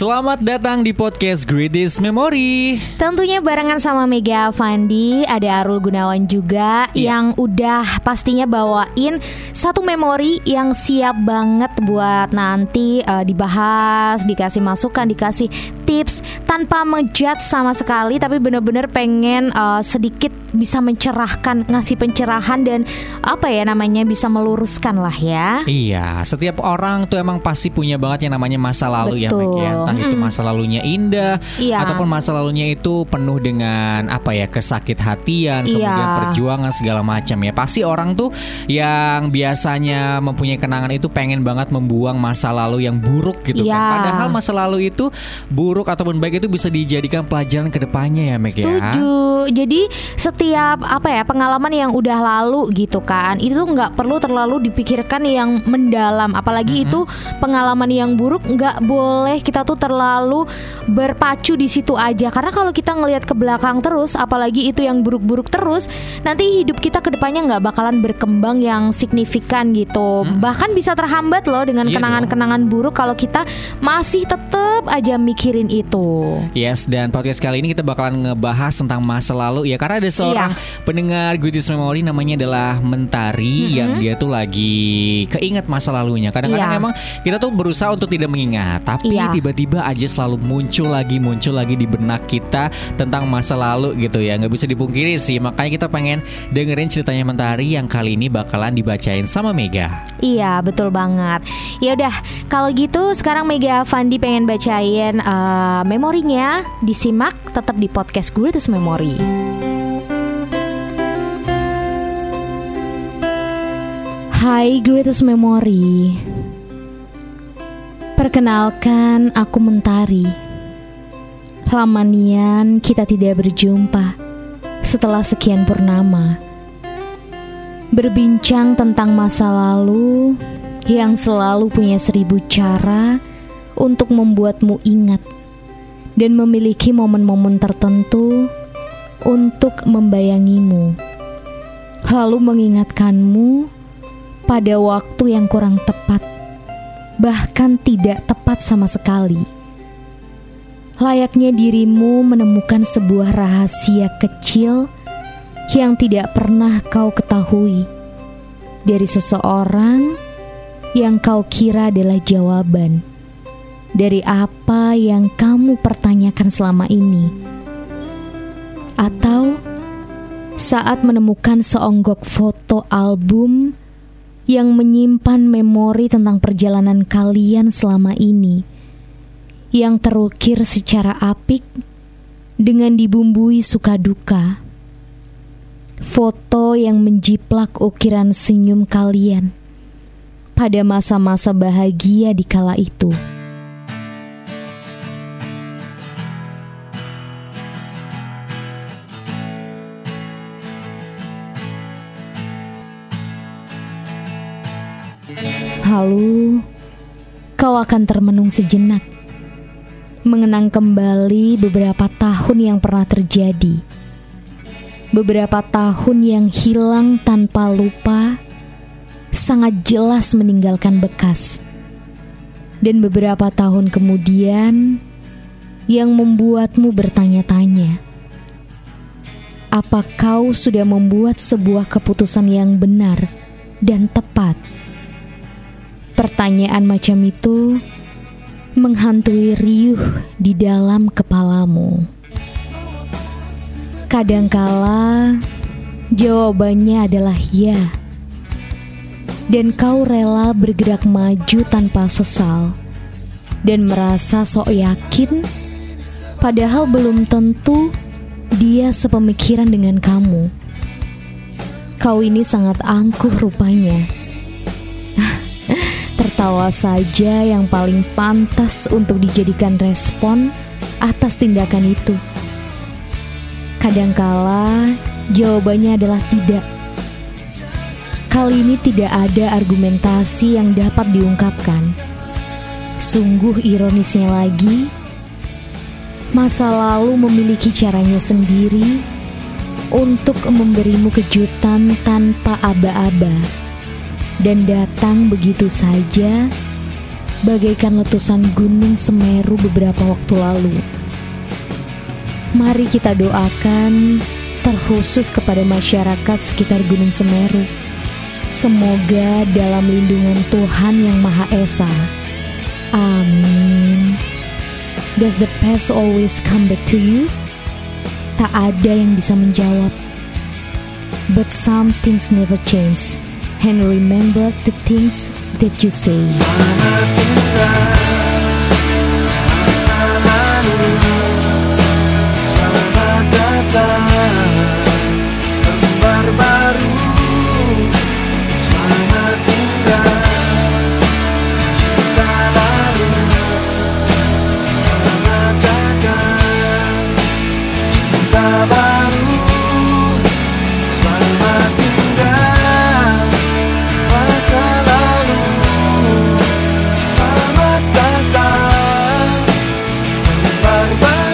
Selamat datang di podcast Greatest Memory. Tentunya barengan sama Mega Fandi, ada Arul Gunawan juga Iya. yang udah pastinya bawain satu memori yang siap banget buat nanti eh, dibahas, dikasih masukan, dikasih tips tanpa menjudge sama sekali, tapi bener-bener pengen eh, sedikit bisa mencerahkan, ngasih pencerahan dan apa ya namanya bisa meluruskan lah ya. Iya, setiap orang tuh emang pasti punya banget yang namanya masa lalu ya, Betul. Meg ya. Entah itu Mm-mm. masa lalunya indah Iya. ataupun masa lalunya itu penuh dengan apa ya kesakit hatian, kemudian Iya. perjuangan segala macam ya. Pasti orang tuh yang biasanya mempunyai kenangan itu pengen banget membuang masa lalu yang buruk gitu Iya. kan. Padahal masa lalu itu buruk ataupun baik itu bisa dijadikan pelajaran ke depannya ya, Meg ya. Setuju. Jadi setiap apa ya pengalaman yang udah lalu gitu kan, itu nggak perlu terlalu dipikirkan yang mendalam. Apalagi itu pengalaman yang buruk nggak boleh kita tuh terlalu berpacu di situ aja. Karena kalau kita ngelihat ke belakang terus, apalagi itu yang buruk-buruk terus, nanti hidup kita ke depannya nggak bakalan berkembang yang signifikan gitu. Bahkan bisa terhambat loh dengan Iya kenangan-kenangan buruk kalau kita masih tetap aja mikirin itu. Yes, dan podcast kali ini kita bakalan ngebahas tentang masa lalu ya karena ada seorang pendengar Goodies Memory namanya adalah Mentari yang dia tuh lagi keinget masa lalunya. Kadang-kadang Iya. emang kita tuh berusaha untuk tidak mengingat, tapi Iya. tiba-tiba aja selalu muncul lagi muncul lagi di benak kita tentang masa lalu gitu ya. nggak bisa dipungkiri sih. Makanya kita pengen dengerin ceritanya Mentari yang kali ini bakalan dibacain sama Mega. Iya betul banget. Ya udah kalau gitu sekarang Mega Fandi pengen bacain eh, memorinya disimak tetap di podcast Greatest Memory. Hai Greatest Memory. Perkenalkan aku Mentari. Lama nian kita tidak berjumpa setelah sekian purnama berbincang tentang masa lalu yang selalu punya seribu cara untuk membuatmu ingat dan memiliki momen-momen tertentu untuk membayangimu, lalu mengingatkanmu pada waktu yang kurang tepat, bahkan tidak tepat sama sekali. Layaknya dirimu menemukan sebuah rahasia kecil yang tidak pernah kau ketahui dari seseorang yang kau kira adalah jawaban dari apa yang kamu pertanyakan selama ini, atau saat menemukan seonggok foto album yang menyimpan memori tentang perjalanan kalian selama ini, yang terukir secara apik dengan dibumbui suka duka foto yang menjiplak ukiran senyum kalian pada masa-masa bahagia di kala itu. Lalu kau akan termenung sejenak, mengenang kembali beberapa tahun yang pernah terjadi beberapa tahun yang hilang tanpa lupa sangat jelas meninggalkan bekas. Dan beberapa tahun kemudian yang membuatmu bertanya-tanya. Apa kau sudah membuat sebuah keputusan yang benar dan tepat? Pertanyaan macam itu menghantui riuh di dalam kepalamu. Kadangkala jawabannya adalah ya. Dan kau rela bergerak maju tanpa sesal dan merasa sok yakin padahal belum tentu dia sepemikiran dengan kamu. Kau ini sangat angkuh rupanya. Tertawa saja yang paling pantas untuk dijadikan respon atas tindakan itu. Kadangkala jawabannya adalah tidak. Kali ini tidak ada argumentasi yang dapat diungkapkan. Sungguh ironisnya lagi, masa lalu memiliki caranya sendiri untuk memberimu kejutan tanpa aba-aba dan datang begitu saja bagaikan letusan gunung Semeru beberapa waktu lalu. Mari kita doakan terkhusus kepada masyarakat sekitar Gunung Semeru Semoga dalam lindungan Tuhan Yang Maha Esa. Amin. Does the past always come back to you? Tak ada yang bisa menjawab. But some things never change. And remember the things that you say. barbar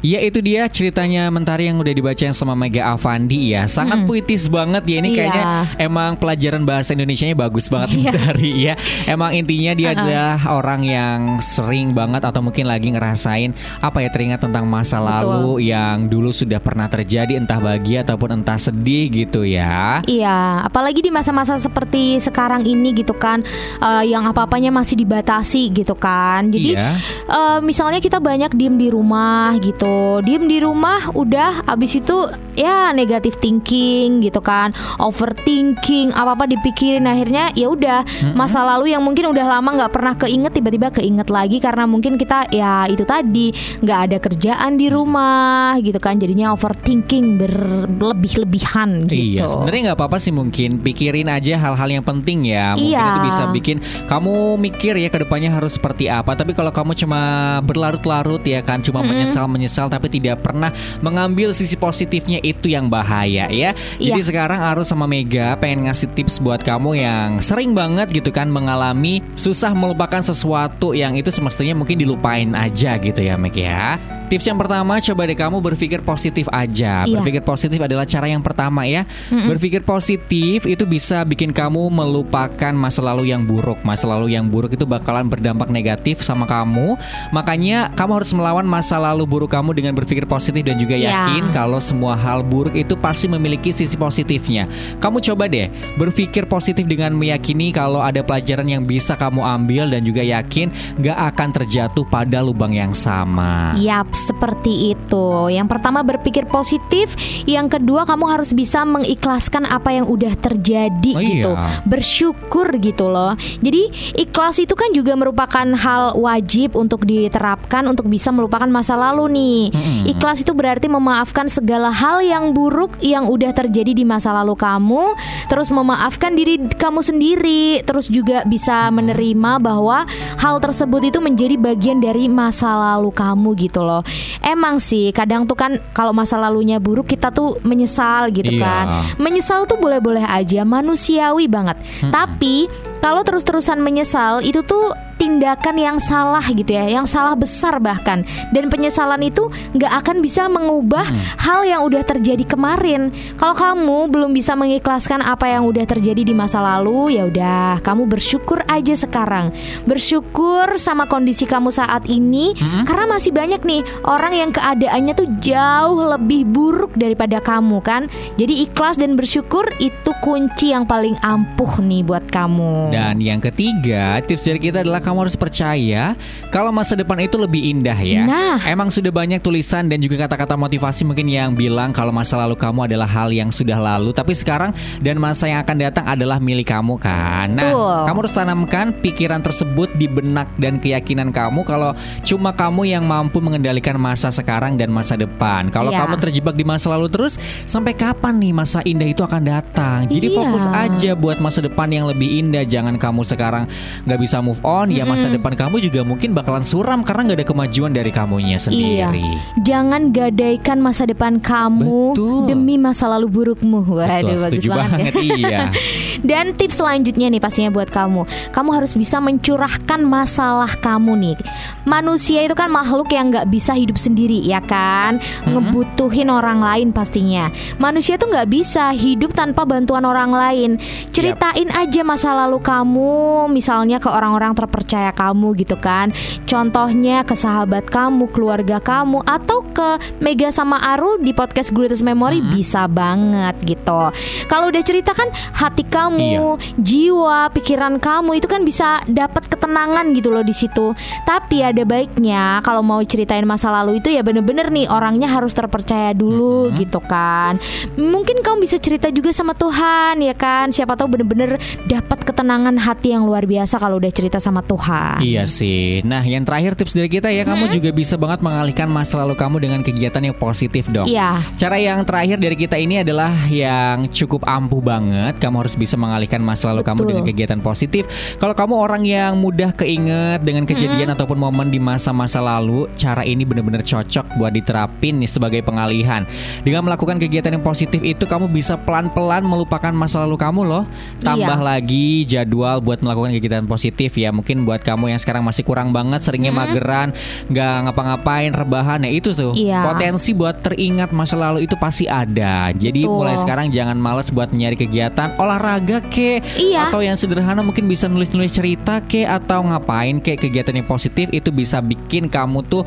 Ya itu dia ceritanya Mentari yang udah dibacain sama Mega Avandi ya Sangat puitis banget ya Ini Iya. kayaknya emang pelajaran bahasa Indonesianya bagus banget Iya. Mentari ya Emang intinya dia adalah orang yang sering banget Atau mungkin lagi ngerasain Apa ya teringat tentang masa lalu Yang dulu sudah pernah terjadi Entah bahagia ataupun entah sedih gitu ya Iya, apalagi di masa-masa seperti sekarang ini gitu kan, eh, yang apa-apanya masih dibatasi gitu kan. Jadi Iya. eh, misalnya kita banyak diem di rumah gitu, diem di rumah, udah abis itu ya negatif thinking gitu kan, overthinking, apa-apa dipikirin akhirnya ya udah masa lalu yang mungkin udah lama nggak pernah keinget tiba-tiba keinget lagi karena mungkin kita ya itu tadi nggak ada kerjaan di rumah gitu kan, jadinya overthinking berlebih-lebihan gitu. Iya, sebenarnya nggak apa-apa sih mungkin pikirin aja hal-hal yang penting ya. Mungkin Iya. itu bisa bikin kamu mikir ya ke depannya harus seperti apa. Tapi kalau kamu cuma berlarut-larut ya kan, cuma menyesal-menyesal tapi tidak pernah mengambil sisi positifnya itu yang bahaya ya. Jadi Iya. sekarang harus sama Mega pengen ngasih tips buat kamu yang sering banget gitu kan mengalami susah melupakan sesuatu yang itu semestinya mungkin dilupain aja gitu ya Meg ya. Tips yang pertama coba deh kamu berpikir positif aja. Iya. Berpikir positif adalah cara yang pertama ya. Berpikir positif itu bisa bikin kamu melupakan masa lalu yang buruk. Masa lalu yang buruk itu bakalan berdampak negatif sama kamu. Makanya kamu harus melawan masa lalu buruk kamu dengan berpikir positif dan juga Iya. yakin kalau semua hal buruk itu pasti memiliki sisi positifnya. Kamu coba deh berpikir positif dengan meyakini kalau ada pelajaran yang bisa kamu ambil dan juga yakin gak akan terjatuh pada lubang yang sama. Yap, seperti itu. Yang pertama berpikir positif, yang kedua kamu harus bisa mengikhlaskan apa yang udah terjadi Oh, gitu. iya. Bersyukur gitu loh. Jadi ikhlas itu kan juga merupakan hal wajib untuk diterapkan untuk bisa melupakan masa lalu nih. Ikhlas itu berarti memaafkan segala hal yang buruk yang udah terjadi di masa lalu kamu, terus memaafkan diri kamu sendiri, terus juga bisa menerima bahwa hal tersebut itu menjadi bagian dari masa lalu kamu gitu loh. Emang sih kadang tuh kan kalau masa lalunya buruk kita tuh menyesal gitu Iya. kan. Menyesal tuh boleh-boleh aja, manusiawi banget. Tapi kalau terus-terusan menyesal itu tuh tindakan yang salah gitu ya, yang salah besar bahkan. Dan penyesalan itu nggak akan bisa mengubah hal yang udah terjadi kemarin. Kalau kamu belum bisa mengikhlaskan apa yang udah terjadi di masa lalu, ya udah, kamu bersyukur aja sekarang. Bersyukur sama kondisi kamu saat ini karena masih banyak nih orang yang keadaannya tuh jauh lebih buruk daripada kamu kan. Jadi ikhlas dan bersyukur itu kunci yang paling ampuh nih buat kamu. Dan yang ketiga, tips dari kita adalah kamu harus percaya kalau masa depan itu lebih indah ya. Nah. Emang sudah banyak tulisan dan juga kata-kata motivasi mungkin yang bilang kalau masa lalu kamu adalah hal yang sudah lalu, tapi sekarang dan masa yang akan datang adalah milik kamu kan. Nah, Betul. kamu harus tanamkan pikiran tersebut di benak dan keyakinan kamu kalau cuma kamu yang mampu mengendalikan masa sekarang dan masa depan. Kalau Iya. kamu terjebak di masa lalu terus, sampai kapan nih masa indah itu akan datang? Jadi Iya. fokus aja buat masa depan yang lebih indah. Jangan kamu sekarang nggak bisa move on, ya masa depan kamu juga mungkin bakalan suram karena nggak ada kemajuan dari kamunya Iya. sendiri. Jangan gadaikan masa depan kamu Betul. demi masa lalu burukmu. Waduh, Betul, bagus setuju banget. banget, ya. iya. Dan tips selanjutnya nih pastinya buat kamu. Kamu harus bisa mencurahkan masalah kamu nih. Manusia itu kan makhluk yang nggak bisa hidup sendiri ya kan, ngebutuhin orang lain pastinya. Manusia tuh nggak bisa hidup tanpa bantuan orang lain. Ceritain aja masa lalu kamu, misalnya ke orang-orang terpercaya kamu gitu kan. Contohnya ke sahabat kamu, keluarga kamu, atau ke Mega sama Arul di podcast Greatest Memory bisa banget gitu. Kalau udah cerita kan hati kamu, jiwa, pikiran kamu itu kan bisa dapat ketenangan gitu loh di situ. Tapi ada baiknya kalau mau ceritain masa lalu itu ya bener-bener nih orangnya harus terpercaya dulu gitu kan. Mungkin kamu bisa cerita juga sama Tuhan ya kan. Siapa tahu bener-bener dapat ketenangan hati yang luar biasa kalau udah cerita sama Tuhan. Iya sih. Nah, yang terakhir tips dari kita ya, kamu juga bisa banget mengalihkan masa lalu kamu dengan kegiatan yang positif dong. Iya. Cara yang terakhir dari kita ini adalah yang cukup ampuh banget. Kamu harus bisa mengalihkan masa lalu kamu Betul. dengan kegiatan positif. Kalau kamu orang yang mudah keinget dengan kejadian ataupun momen di masa-masa lalu, cara ini benar-benar cocok buat diterapin nih sebagai pengalihan. Dengan melakukan kegiatan yang positif itu, kamu bisa pelan-pelan melupakan masa lalu kamu loh. Tambah Iya. lagi jadwal buat melakukan kegiatan positif ya. Mungkin buat kamu yang sekarang masih kurang banget, seringnya mageran, nggak ngapa-ngapain, rebahan, ya itu tuh Iya. potensi buat teringat masa lalu itu pasti ada. Jadi Betul. mulai sekarang jangan males buat nyari kegiatan olahraga ke Iya. atau yang sederhana mungkin bisa nulis-nulis cerita ke atau ngapain ke kegiatan yang positif itu bisa bikin kamu tuh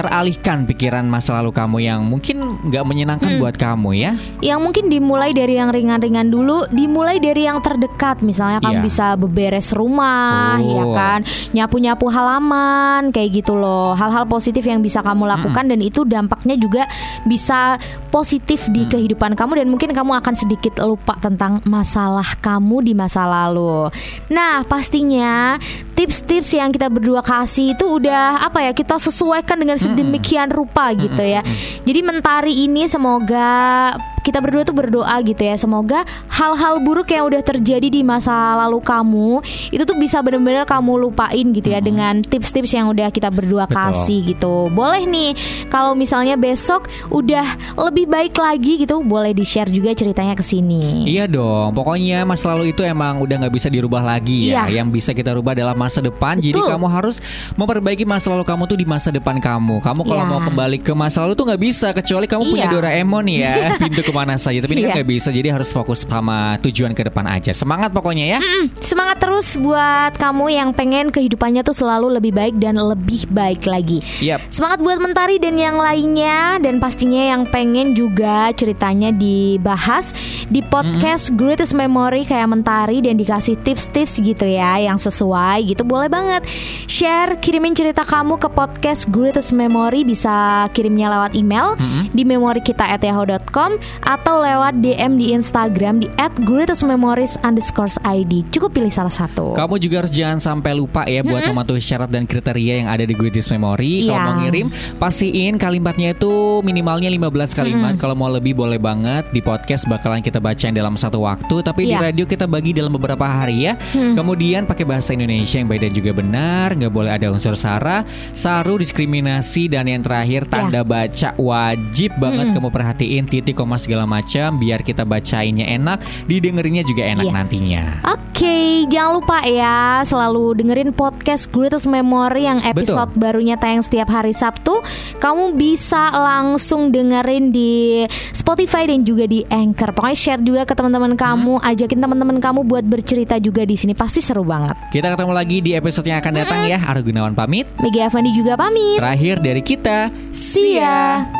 teralihkan pikiran masa lalu kamu yang mungkin nggak menyenangkan Hmm. buat kamu ya. Yang mungkin dimulai dari yang ringan-ringan dulu, dimulai dari yang terdekat. Misalnya kamu Iya. bisa beberes rumah, Betul. ya kan, nyapu-nyapu halaman, kayak gitu loh. Hal-hal positif yang bisa kamu lakukan dan itu dampaknya juga bisa positif di Mm. kehidupan kamu dan mungkin kamu akan sedikit lupa tentang masalah kamu di masa lalu. Nah, pastinya tips-tips yang kita berdua kasih itu udah apa ya kita sesuaikan dengan sedemikian rupa gitu ya. Jadi mentari ini semoga kita berdua tuh berdoa gitu ya semoga hal-hal buruk yang udah terjadi di masa lalu kamu itu tuh bisa benar-benar kamu lupain gitu ya dengan tips-tips yang udah kita berdua Betul. kasih gitu boleh nih kalau misalnya besok udah lebih baik lagi gitu boleh di share juga ceritanya ke sini Iya dong, pokoknya masa lalu itu emang udah nggak bisa dirubah lagi ya. Iya. Yang bisa kita rubah adalah masa depan. Jadi Betul. kamu harus memperbaiki masa lalu kamu tuh di masa depan kamu. Kamu kalau Iya. mau kembali ke masa lalu tuh nggak bisa kecuali kamu punya Iya. Doraemon ya, pintu ke mana saja. Tapi ini kan Iya. nggak bisa. Jadi harus fokus sama tujuan ke depan aja. Semangat pokoknya ya. Mm, semangat terus buat kamu yang pengen kehidupannya tuh selalu lebih baik dan lebih baik lagi. Yap. Semangat buat Mentari dan yang lainnya dan pastinya yang pengen juga ceritanya dibahas di podcast Greatest Memory kayak Mentari dan dikasih tips-tips gitu ya yang sesuai gitu boleh banget share kirimin cerita kamu ke podcast Greatest Memory bisa kirimnya lewat email di memorikita@yahoo.com atau lewat DM di Instagram di @greatestmemories underscore ID cukup pilih salah satu. Kamu juga harus jangan sampai lupa ya buat mematuhi syarat dan kriteria yang ada di Greatest Memory. Kalau Iya. mau ngirim, pastiin kalimatnya itu minimalnya 15 kalimat. Kalau mau lebih boleh banget di podcast bakalan kita bacain dalam satu waktu. Tapi di Iya. radio kita bagi dalam beberapa hari ya. Kemudian pakai bahasa Indonesia yang baik dan juga benar. Nggak boleh ada unsur sara, saru, diskriminasi dan yang terakhir tanda baca wajib banget kamu perhatiin titik koma segala macam biar kita bacainnya enak, didengerinnya juga enak Iya. nantinya. Oke, jangan lupa ya selalu dengerin podcast Greatest Memory yang episode barunya tayang setiap hari Sabtu. Kamu bisa langsung dengerin di Spotify dan juga di Anchor. Pokoknya share juga ke teman-teman kamu, ajakin teman-teman kamu buat bercerita juga di sini. Pasti seru banget. Kita ketemu lagi di episode yang akan datang ya. Argo Gunawan pamit. Mega Avandi juga pamit. Terakhir dari kita. See ya.